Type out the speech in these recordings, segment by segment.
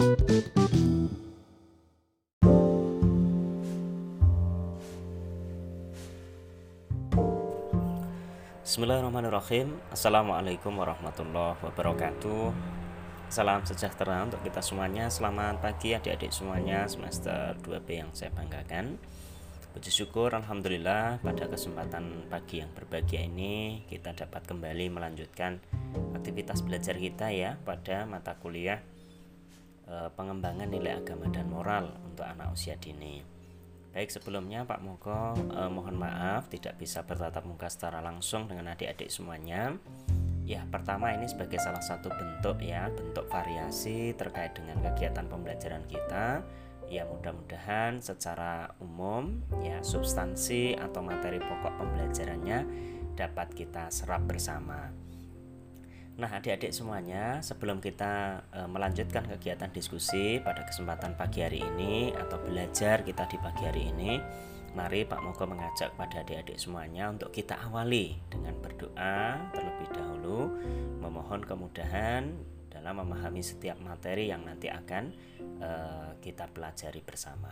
Bismillahirrahmanirrahim. Assalamualaikum warahmatullahi wabarakatuh. Salam sejahtera untuk kita semuanya. Selamat pagi adik-adik semuanya. Semester 2B yang saya banggakan. Puji syukur Alhamdulillah pada kesempatan pagi yang berbahagia ini Kita dapat kembali melanjutkan aktivitas belajar kita ya Pada mata kuliah Pengembangan nilai agama dan moral untuk anak usia dini Baik sebelumnya Pak Moko eh, mohon maaf tidak bisa bertatap muka secara langsung dengan adik-adik semuanya. Ya pertama ini sebagai salah satu bentuk ya bentuk variasi terkait dengan kegiatan pembelajaran kita. Ya mudah-mudahan secara umum ya substansi atau materi pokok pembelajarannya dapat kita serap bersama. Nah, adik-adik semuanya, sebelum kita e, melanjutkan kegiatan diskusi pada kesempatan pagi hari ini atau belajar kita di pagi hari ini, mari Pak Moko mengajak kepada adik-adik semuanya untuk kita awali dengan berdoa terlebih dahulu, memohon kemudahan dalam memahami setiap materi yang nanti akan e, kita pelajari bersama.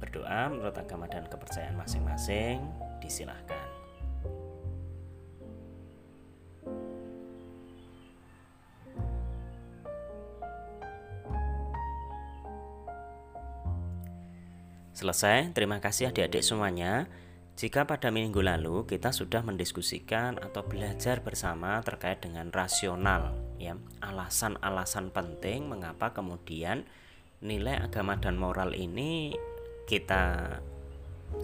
Berdoa menurut agama dan kepercayaan masing-masing, disilahkan. Selesai, terima kasih adik-adik semuanya. Jika pada minggu lalu kita sudah mendiskusikan atau belajar bersama terkait dengan rasional, ya, alasan-alasan penting mengapa kemudian nilai agama dan moral ini kita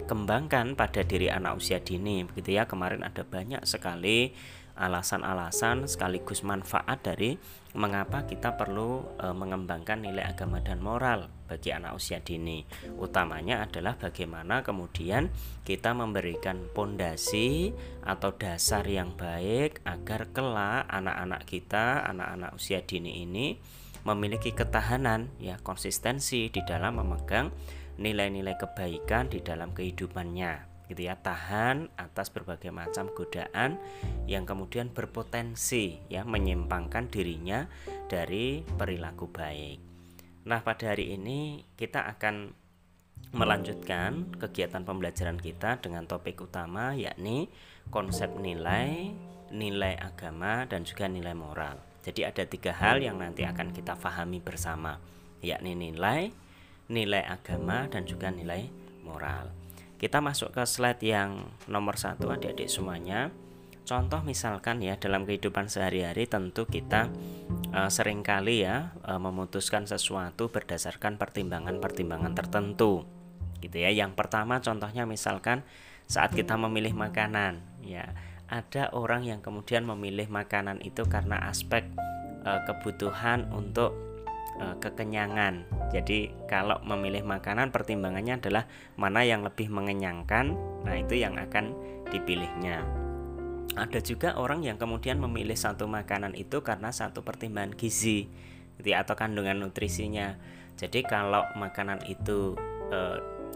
kembangkan pada diri anak usia dini begitu ya kemarin ada banyak sekali alasan-alasan sekaligus manfaat dari mengapa kita perlu e, mengembangkan nilai agama dan moral bagi anak usia dini. Utamanya adalah bagaimana kemudian kita memberikan pondasi atau dasar yang baik agar kelak anak-anak kita, anak-anak usia dini ini memiliki ketahanan ya konsistensi di dalam memegang nilai-nilai kebaikan di dalam kehidupannya gitu ya tahan atas berbagai macam godaan yang kemudian berpotensi ya menyimpangkan dirinya dari perilaku baik. Nah, pada hari ini kita akan melanjutkan kegiatan pembelajaran kita dengan topik utama yakni konsep nilai, nilai agama dan juga nilai moral. Jadi ada tiga hal yang nanti akan kita pahami bersama, yakni nilai, nilai agama dan juga nilai moral. Kita masuk ke slide yang nomor satu adik-adik semuanya. Contoh misalkan ya dalam kehidupan sehari-hari tentu kita uh, sering kali ya uh, memutuskan sesuatu berdasarkan pertimbangan-pertimbangan tertentu gitu ya. Yang pertama contohnya misalkan saat kita memilih makanan ya ada orang yang kemudian memilih makanan itu karena aspek uh, kebutuhan untuk kekenyangan. Jadi kalau memilih makanan pertimbangannya adalah mana yang lebih mengenyangkan. Nah, itu yang akan dipilihnya. Ada juga orang yang kemudian memilih satu makanan itu karena satu pertimbangan gizi atau kandungan nutrisinya. Jadi kalau makanan itu e,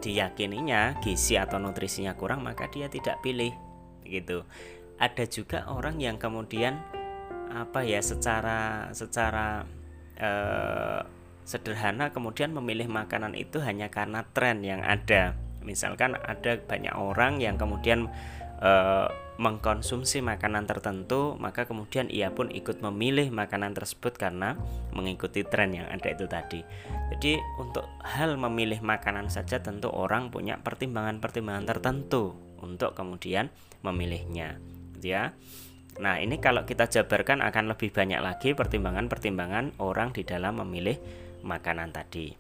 diyakininya gizi atau nutrisinya kurang maka dia tidak pilih gitu. Ada juga orang yang kemudian apa ya secara secara eh, sederhana kemudian memilih makanan itu hanya karena tren yang ada. Misalkan ada banyak orang yang kemudian eh, mengkonsumsi makanan tertentu, maka kemudian ia pun ikut memilih makanan tersebut karena mengikuti tren yang ada itu tadi. Jadi untuk hal memilih makanan saja tentu orang punya pertimbangan-pertimbangan tertentu untuk kemudian memilihnya, gitu ya. Nah, ini kalau kita jabarkan akan lebih banyak lagi pertimbangan-pertimbangan orang di dalam memilih makanan tadi.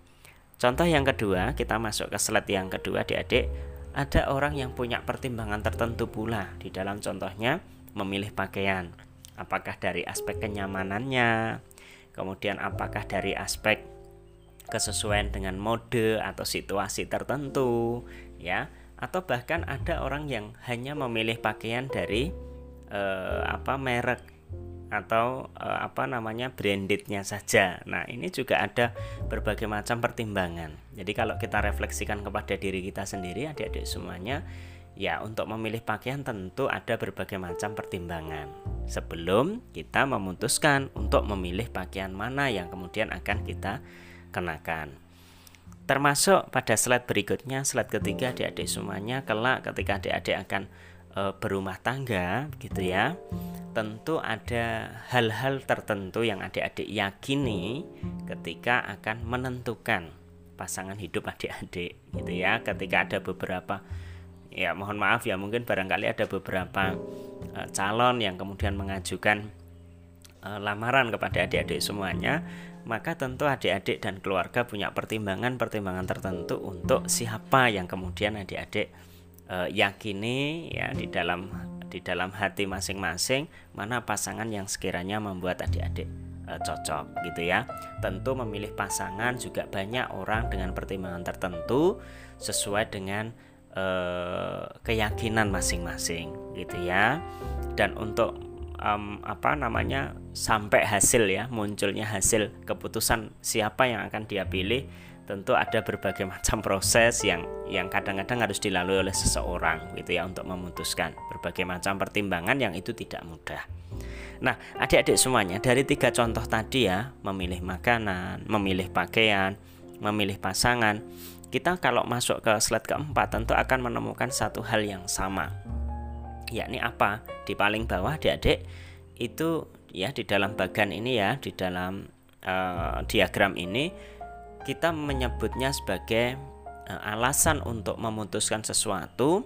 Contoh yang kedua, kita masuk ke slide yang kedua adik-adik. Ada orang yang punya pertimbangan tertentu pula di dalam contohnya memilih pakaian. Apakah dari aspek kenyamanannya, kemudian apakah dari aspek kesesuaian dengan mode atau situasi tertentu, ya, atau bahkan ada orang yang hanya memilih pakaian dari eh, apa merek atau eh, apa namanya brandednya saja. Nah ini juga ada berbagai macam pertimbangan. Jadi kalau kita refleksikan kepada diri kita sendiri, adik-adik semuanya, ya untuk memilih pakaian tentu ada berbagai macam pertimbangan sebelum kita memutuskan untuk memilih pakaian mana yang kemudian akan kita kenakan. Termasuk pada slide berikutnya, slide ketiga adik-adik semuanya kelak ketika adik-adik akan e, berumah tangga gitu ya. Tentu ada hal-hal tertentu yang adik-adik yakini ketika akan menentukan pasangan hidup adik-adik gitu ya. Ketika ada beberapa ya mohon maaf ya mungkin barangkali ada beberapa e, calon yang kemudian mengajukan e, lamaran kepada adik-adik semuanya maka tentu adik-adik dan keluarga punya pertimbangan-pertimbangan tertentu untuk siapa yang kemudian adik-adik e, yakini ya di dalam di dalam hati masing-masing mana pasangan yang sekiranya membuat adik-adik e, cocok gitu ya. Tentu memilih pasangan juga banyak orang dengan pertimbangan tertentu sesuai dengan e, keyakinan masing-masing gitu ya. Dan untuk um, apa namanya sampai hasil ya munculnya hasil keputusan siapa yang akan dia pilih tentu ada berbagai macam proses yang yang kadang-kadang harus dilalui oleh seseorang gitu ya untuk memutuskan berbagai macam pertimbangan yang itu tidak mudah. Nah, adik-adik semuanya dari tiga contoh tadi ya, memilih makanan, memilih pakaian, memilih pasangan, kita kalau masuk ke slide keempat tentu akan menemukan satu hal yang sama yakni apa di paling bawah adik-adik itu ya di dalam bagan ini ya di dalam uh, diagram ini kita menyebutnya sebagai uh, alasan untuk memutuskan sesuatu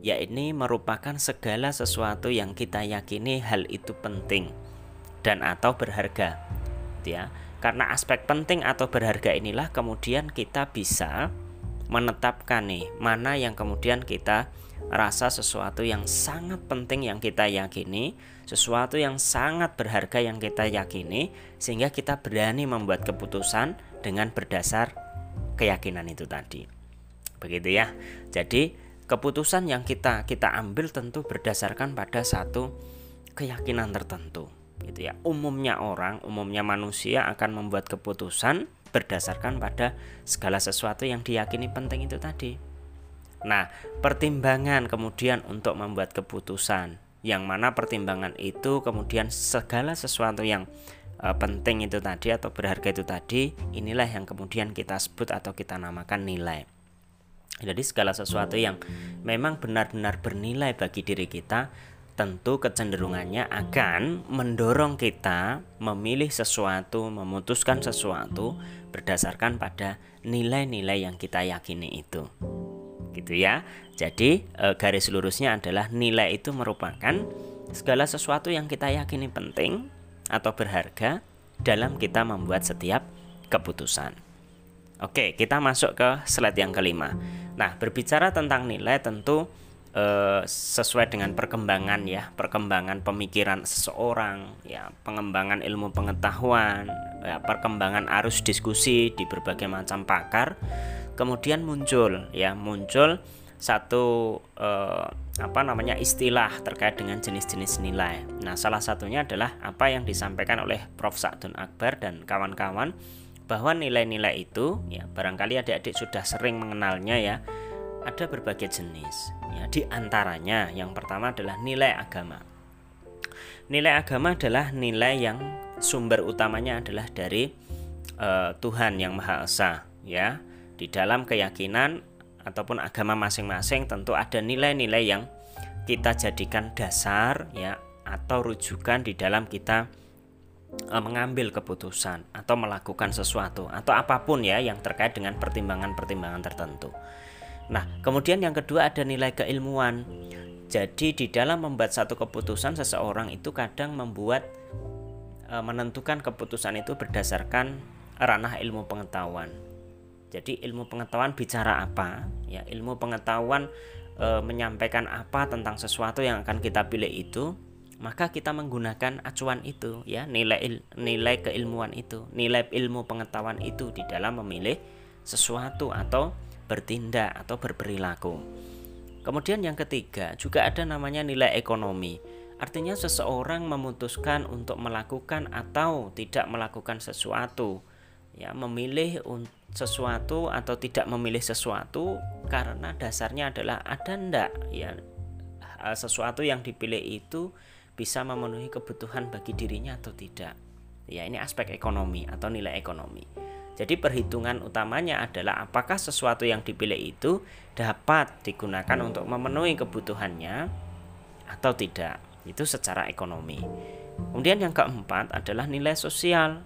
ya ini merupakan segala sesuatu yang kita yakini hal itu penting dan atau berharga ya. Karena aspek penting atau berharga inilah kemudian kita bisa menetapkan nih mana yang kemudian kita rasa sesuatu yang sangat penting yang kita yakini, sesuatu yang sangat berharga yang kita yakini, sehingga kita berani membuat keputusan dengan berdasar keyakinan itu tadi. Begitu ya. Jadi, keputusan yang kita kita ambil tentu berdasarkan pada satu keyakinan tertentu. Gitu ya. Umumnya orang, umumnya manusia akan membuat keputusan berdasarkan pada segala sesuatu yang diyakini penting itu tadi. Nah, pertimbangan kemudian untuk membuat keputusan yang mana pertimbangan itu kemudian segala sesuatu yang e, penting itu tadi atau berharga itu tadi, inilah yang kemudian kita sebut atau kita namakan nilai. Jadi segala sesuatu yang memang benar-benar bernilai bagi diri kita tentu kecenderungannya akan mendorong kita memilih sesuatu, memutuskan sesuatu berdasarkan pada nilai-nilai yang kita yakini itu gitu ya. Jadi e, garis lurusnya adalah nilai itu merupakan segala sesuatu yang kita yakini penting atau berharga dalam kita membuat setiap keputusan. Oke, kita masuk ke slide yang kelima. Nah, berbicara tentang nilai tentu e, sesuai dengan perkembangan ya, perkembangan pemikiran seseorang, ya, pengembangan ilmu pengetahuan, ya, perkembangan arus diskusi di berbagai macam pakar kemudian muncul ya muncul satu eh, apa namanya istilah terkait dengan jenis-jenis nilai. Nah, salah satunya adalah apa yang disampaikan oleh Prof. Sa'dun Akbar dan kawan-kawan bahwa nilai-nilai itu ya barangkali adik-adik sudah sering mengenalnya ya. Ada berbagai jenis. Ya, di antaranya yang pertama adalah nilai agama. Nilai agama adalah nilai yang sumber utamanya adalah dari uh, Tuhan yang Maha Esa, ya di dalam keyakinan ataupun agama masing-masing tentu ada nilai-nilai yang kita jadikan dasar ya atau rujukan di dalam kita e, mengambil keputusan atau melakukan sesuatu atau apa pun ya yang terkait dengan pertimbangan-pertimbangan tertentu. Nah, kemudian yang kedua ada nilai keilmuan. Jadi di dalam membuat satu keputusan seseorang itu kadang membuat e, menentukan keputusan itu berdasarkan ranah ilmu pengetahuan jadi ilmu pengetahuan bicara apa? Ya, ilmu pengetahuan e, menyampaikan apa tentang sesuatu yang akan kita pilih itu, maka kita menggunakan acuan itu, ya, nilai il, nilai keilmuan itu, nilai ilmu pengetahuan itu di dalam memilih sesuatu atau bertindak atau berperilaku. Kemudian yang ketiga, juga ada namanya nilai ekonomi. Artinya seseorang memutuskan untuk melakukan atau tidak melakukan sesuatu ya memilih sesuatu atau tidak memilih sesuatu karena dasarnya adalah ada ndak ya sesuatu yang dipilih itu bisa memenuhi kebutuhan bagi dirinya atau tidak ya ini aspek ekonomi atau nilai ekonomi Jadi perhitungan utamanya adalah apakah sesuatu yang dipilih itu dapat digunakan untuk memenuhi kebutuhannya atau tidak. Itu secara ekonomi. Kemudian yang keempat adalah nilai sosial.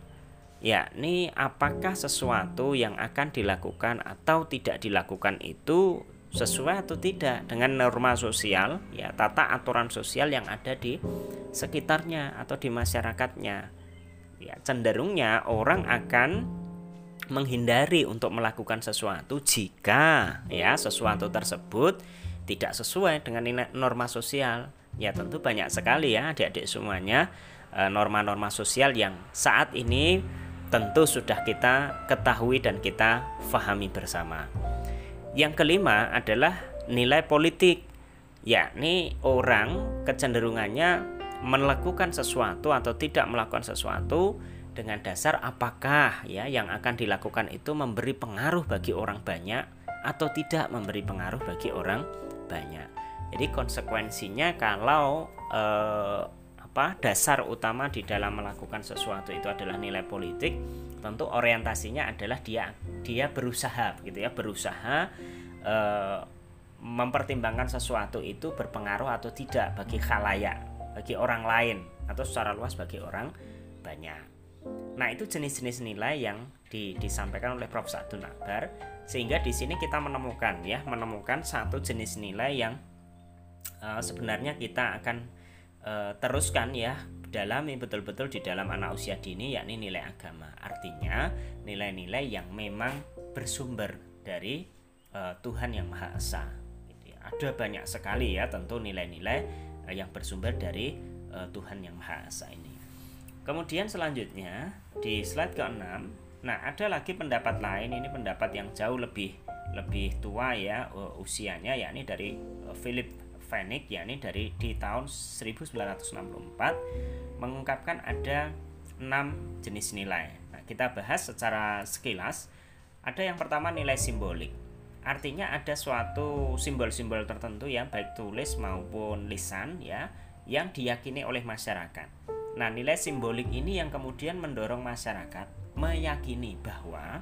Yakni apakah sesuatu yang akan dilakukan atau tidak dilakukan itu sesuai atau tidak dengan norma sosial ya tata aturan sosial yang ada di sekitarnya atau di masyarakatnya ya cenderungnya orang akan menghindari untuk melakukan sesuatu jika ya sesuatu tersebut tidak sesuai dengan norma sosial ya tentu banyak sekali ya adik-adik semuanya e, norma-norma sosial yang saat ini tentu sudah kita ketahui dan kita fahami bersama. Yang kelima adalah nilai politik, yakni orang kecenderungannya melakukan sesuatu atau tidak melakukan sesuatu dengan dasar apakah ya yang akan dilakukan itu memberi pengaruh bagi orang banyak atau tidak memberi pengaruh bagi orang banyak. Jadi konsekuensinya kalau eh, apa dasar utama di dalam melakukan sesuatu itu adalah nilai politik, tentu orientasinya adalah dia dia berusaha gitu ya berusaha e, mempertimbangkan sesuatu itu berpengaruh atau tidak bagi khalayak bagi orang lain atau secara luas bagi orang banyak nah itu jenis-jenis nilai yang di, disampaikan oleh Prof. Sa'dun Akbar sehingga di sini kita menemukan ya menemukan satu jenis nilai yang uh, sebenarnya kita akan uh, teruskan ya didalami betul-betul di dalam anak usia dini yakni nilai agama. Artinya nilai-nilai yang memang bersumber dari uh, Tuhan yang Maha Esa. Gitu ya. Ada banyak sekali ya tentu nilai-nilai yang bersumber dari uh, Tuhan yang Maha Esa ini. Kemudian selanjutnya di slide ke-6, nah ada lagi pendapat lain ini pendapat yang jauh lebih lebih tua ya usianya yakni dari uh, Philip Fenwick yakni dari di tahun 1964 mengungkapkan ada enam jenis nilai. Nah, kita bahas secara sekilas. Ada yang pertama nilai simbolik. Artinya ada suatu simbol-simbol tertentu yang baik tulis maupun lisan ya yang diyakini oleh masyarakat. Nah, nilai simbolik ini yang kemudian mendorong masyarakat meyakini bahwa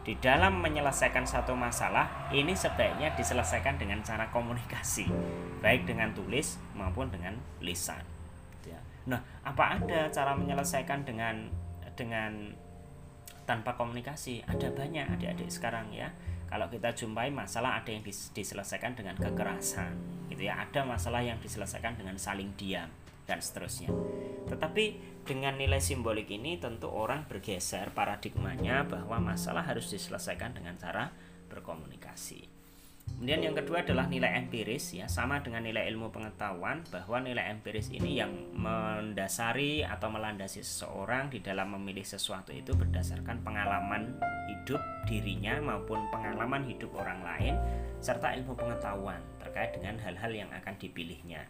di dalam menyelesaikan satu masalah ini sebaiknya diselesaikan dengan cara komunikasi. Baik dengan tulis maupun dengan lisan. Ya. nah apa ada cara menyelesaikan dengan dengan tanpa komunikasi? Ada banyak adik-adik sekarang ya. Kalau kita jumpai masalah ada yang diselesaikan dengan kekerasan gitu ya. Ada masalah yang diselesaikan dengan saling diam dan seterusnya tetapi dengan nilai simbolik ini tentu orang bergeser paradigmanya bahwa masalah harus diselesaikan dengan cara berkomunikasi. Kemudian yang kedua adalah nilai empiris ya, sama dengan nilai ilmu pengetahuan bahwa nilai empiris ini yang mendasari atau melandasi seseorang di dalam memilih sesuatu itu berdasarkan pengalaman hidup dirinya maupun pengalaman hidup orang lain serta ilmu pengetahuan terkait dengan hal-hal yang akan dipilihnya.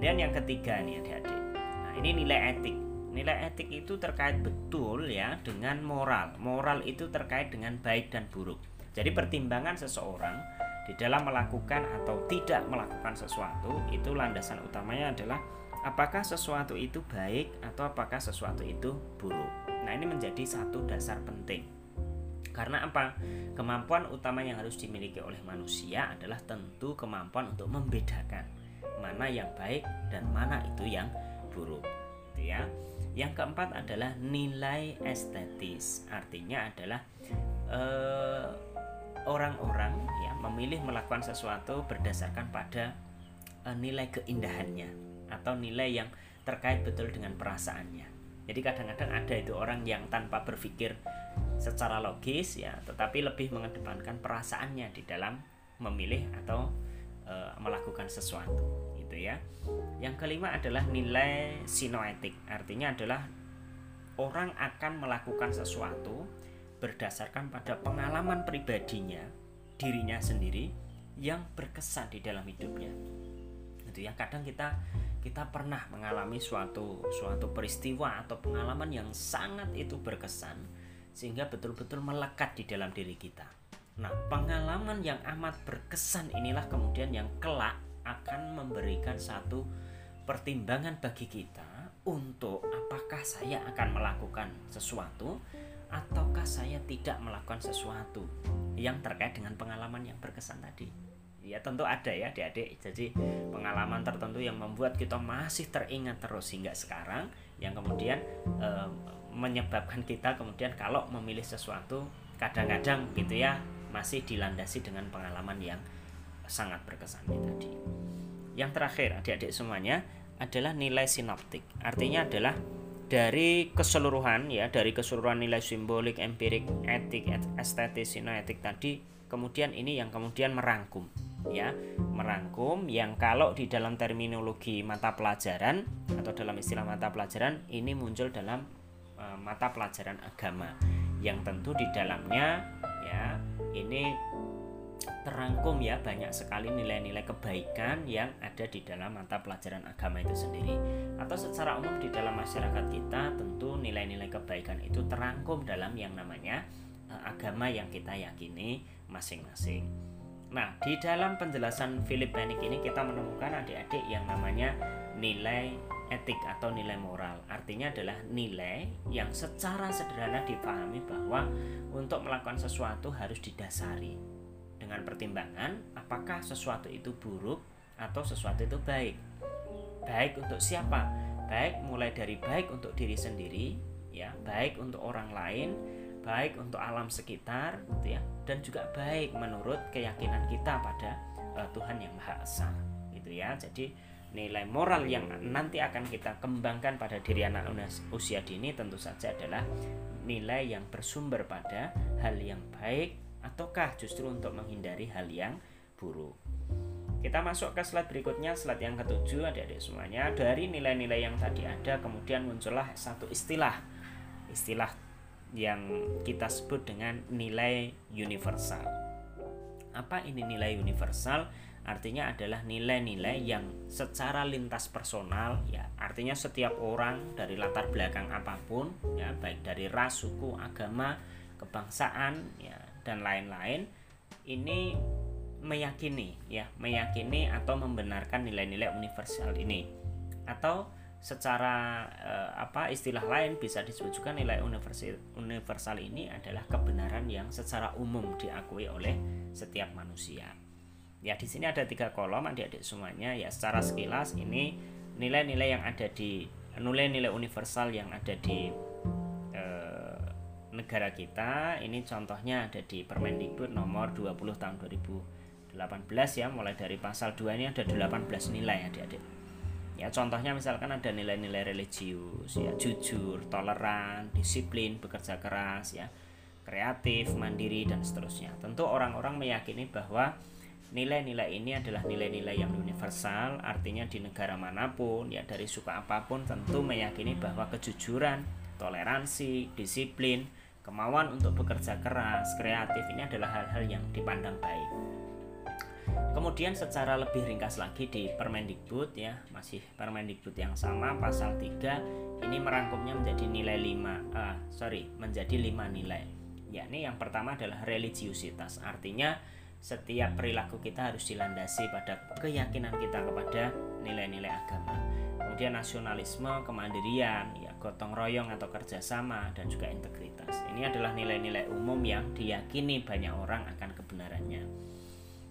Kemudian yang ketiga nih adik-adik Nah, ini nilai etik. Nilai etik itu terkait betul ya dengan moral. Moral itu terkait dengan baik dan buruk. Jadi pertimbangan seseorang di dalam melakukan atau tidak melakukan sesuatu itu landasan utamanya adalah apakah sesuatu itu baik atau apakah sesuatu itu buruk. Nah, ini menjadi satu dasar penting. Karena apa? Kemampuan utama yang harus dimiliki oleh manusia adalah tentu kemampuan untuk membedakan mana yang baik dan mana itu yang buruk gitu ya. Yang keempat adalah nilai estetis artinya adalah eh, orang-orang uh, ya memilih melakukan sesuatu berdasarkan pada uh, nilai keindahannya atau nilai yang terkait betul dengan perasaannya. Jadi kadang-kadang ada itu orang yang tanpa berpikir secara logis ya tetapi lebih mengedepankan perasaannya di dalam memilih atau uh, melakukan sesuatu gitu ya. Yang kelima adalah nilai sinoetik. Artinya adalah orang akan melakukan sesuatu berdasarkan pada pengalaman pribadinya, dirinya sendiri yang berkesan di dalam hidupnya. Itu ya, kadang kita kita pernah mengalami suatu suatu peristiwa atau pengalaman yang sangat itu berkesan sehingga betul-betul melekat di dalam diri kita. Nah, pengalaman yang amat berkesan inilah kemudian yang kelak akan memberikan satu pertimbangan bagi kita untuk apakah saya akan melakukan sesuatu ataukah saya tidak melakukan sesuatu yang terkait dengan pengalaman yang berkesan tadi. Ya tentu ada ya adik-adik. Jadi pengalaman tertentu yang membuat kita masih teringat terus hingga sekarang yang kemudian e, menyebabkan kita kemudian kalau memilih sesuatu kadang-kadang gitu ya masih dilandasi dengan pengalaman yang sangat berkesan tadi. Yang terakhir adik-adik semuanya adalah nilai sinoptik. Artinya adalah dari keseluruhan ya dari keseluruhan nilai simbolik empirik etik estetis sinoetik tadi kemudian ini yang kemudian merangkum ya. Merangkum yang kalau di dalam terminologi mata pelajaran atau dalam istilah mata pelajaran ini muncul dalam uh, mata pelajaran agama. Yang tentu di dalamnya ya ini terangkum ya banyak sekali nilai-nilai kebaikan yang ada di dalam mata pelajaran agama itu sendiri atau secara umum di dalam masyarakat kita tentu nilai-nilai kebaikan itu terangkum dalam yang namanya uh, agama yang kita yakini masing-masing. Nah, di dalam penjelasan Philip Panic ini kita menemukan adik-adik yang namanya nilai etik atau nilai moral. Artinya adalah nilai yang secara sederhana dipahami bahwa untuk melakukan sesuatu harus didasari dengan pertimbangan apakah sesuatu itu buruk atau sesuatu itu baik. Baik untuk siapa? Baik mulai dari baik untuk diri sendiri, ya, baik untuk orang lain, baik untuk alam sekitar, gitu ya, dan juga baik menurut keyakinan kita pada uh, Tuhan yang Maha Esa, gitu ya. Jadi nilai moral yang nanti akan kita kembangkan pada diri anak usia dini tentu saja adalah nilai yang bersumber pada hal yang baik ataukah justru untuk menghindari hal yang buruk. Kita masuk ke slide berikutnya, slide yang ketujuh adik-adik semuanya. Dari nilai-nilai yang tadi ada, kemudian muncullah satu istilah. Istilah yang kita sebut dengan nilai universal. Apa ini nilai universal? Artinya adalah nilai-nilai yang secara lintas personal ya, artinya setiap orang dari latar belakang apa pun ya, baik dari ras, suku, agama, kebangsaan ya, dan lain-lain ini meyakini ya meyakini atau membenarkan nilai-nilai universal ini. Atau secara eh, apa istilah lain bisa disebut juga nilai universal universal ini adalah kebenaran yang secara umum diakui oleh setiap manusia ya di sini ada tiga kolom adik-adik semuanya. Ya secara sekilas ini nilai-nilai yang ada di nilai-nilai universal yang ada di negara kita. Ini contohnya ada di Permendikbud nomor 20 tahun 2018 ya. Mulai dari pasal 2 ini ada 18 nilai adik-adik. Ya contohnya misalkan ada nilai-nilai religius ya jujur toleran disiplin bekerja keras ya kreatif mandiri dan seterusnya. Tentu orang-orang meyakini bahwa nilai-nilai ini adalah nilai-nilai yang universal artinya di negara mana pun ya dari suku apa pun tentu meyakini bahwa kejujuran toleransi disiplin kemauan untuk bekerja keras, kreatif ini adalah hal-hal yang dipandang baik. Kemudian secara lebih ringkas lagi di Permendikbud ya, masih Permendikbud yang sama pasal 3 ini merangkumnya menjadi nilai 5 uh, sorry, menjadi 5 nilai. Yakni yang pertama adalah religiusitas. Artinya setiap perilaku kita harus dilandasi pada keyakinan kita kepada nilai-nilai agama. Kemudian nasionalisme, kemandirian, ya gotong royong atau kerjasama dan juga integritas. Ini adalah nilai-nilai umum yang diyakini banyak orang akan kebenarannya.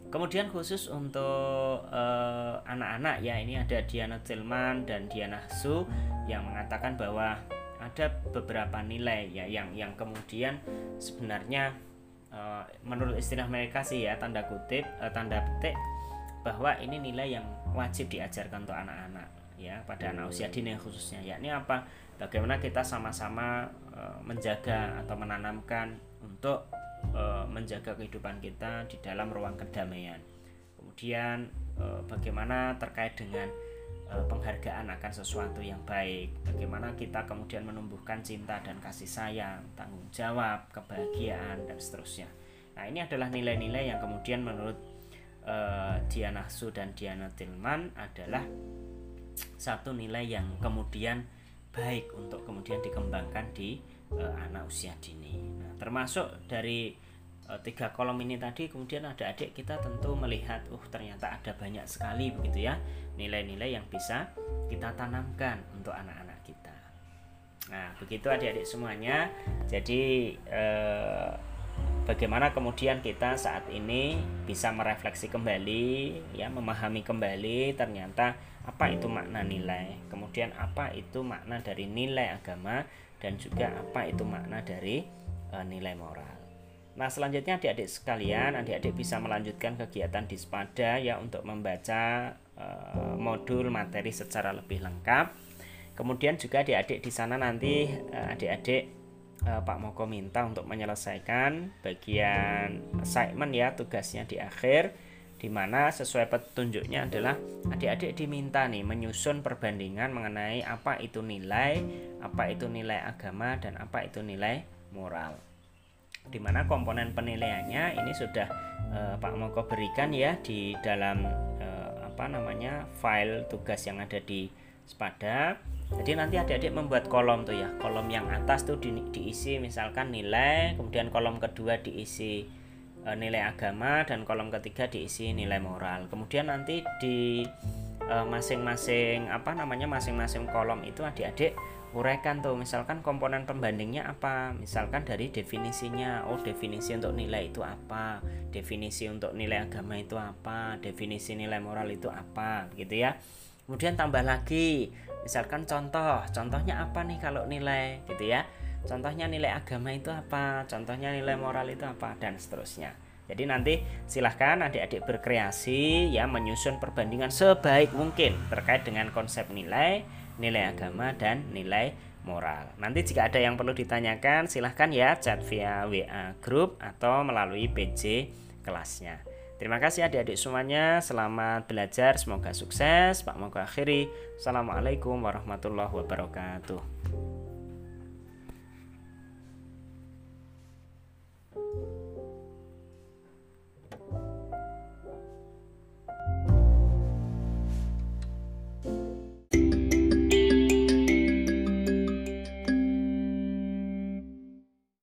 Kemudian khusus untuk eh, anak-anak uh, ya ini ada Diana Tillman dan Diana Su yang mengatakan bahwa ada beberapa nilai ya yang yang kemudian sebenarnya uh, menurut istilah mereka sih ya tanda kutip uh, tanda petik bahwa ini nilai yang wajib diajarkan untuk anak-anak ya pada anak usia dini khususnya. Yakni apa? Bagaimana kita sama-sama uh, menjaga atau menanamkan untuk uh, menjaga kehidupan kita di dalam ruang kedamaian. Kemudian uh, bagaimana terkait dengan penghargaan akan sesuatu yang baik, bagaimana kita kemudian menumbuhkan cinta dan kasih sayang, tanggung jawab, kebahagiaan dan seterusnya. Nah, ini adalah nilai-nilai yang kemudian menurut uh, Diana Su dan Diana Tillman adalah satu nilai yang kemudian baik untuk kemudian dikembangkan di uh, anak usia dini. Nah, termasuk dari tiga kolom ini tadi kemudian ada adik kita tentu melihat, uh ternyata ada banyak sekali begitu ya nilai-nilai yang bisa kita tanamkan untuk anak-anak kita. Nah, begitu adik-adik semuanya. Jadi eh, bagaimana kemudian kita saat ini bisa merefleksi kembali, ya, memahami kembali ternyata apa itu makna nilai, kemudian apa itu makna dari nilai agama dan juga apa itu makna dari eh, nilai moral. Nah, selanjutnya adik-adik sekalian, adik-adik bisa melanjutkan kegiatan di Spada ya untuk membaca eh, modul materi secara lebih lengkap Kemudian juga adik-adik di sana nanti eh, adik-adik uh, Pak Moko minta untuk menyelesaikan bagian assignment ya tugasnya di akhir di mana sesuai petunjuknya adalah adik-adik diminta nih menyusun perbandingan mengenai apa itu nilai, apa itu nilai agama dan apa itu nilai moral. Di mana komponen penilaiannya ini sudah uh, Pak Moko berikan ya di dalam uh, apa namanya file tugas yang ada di Spada. Jadi nanti adik-adik membuat kolom tuh ya kolom yang atas tuh di, diisi misalkan nilai kemudian kolom kedua diisi e, nilai agama dan kolom ketiga diisi nilai moral. Kemudian nanti di masing-masing apa namanya masing-masing kolom itu adik-adik uraikan tuh misalkan komponen pembandingnya apa? Misalkan dari definisinya oh definisi untuk nilai itu apa? Definisi untuk nilai agama itu apa? Definisi nilai moral itu apa? Gitu ya. Kemudian tambah lagi misalkan contoh contohnya apa nih kalau nilai? Gitu ya. Contohnya nilai agama itu apa? Contohnya nilai moral itu apa? Dan seterusnya. Jadi nanti silahkan adik-adik berkreasi ya menyusun perbandingan sebaik mungkin terkait dengan konsep nilai nilai agama dan nilai moral nanti jika ada yang perlu ditanyakan silahkan ya chat via WA grup atau melalui PJ kelasnya Terima kasih adik-adik semuanya. Selamat belajar. Semoga sukses. Pak Moga akhiri. Assalamualaikum warahmatullahi wabarakatuh.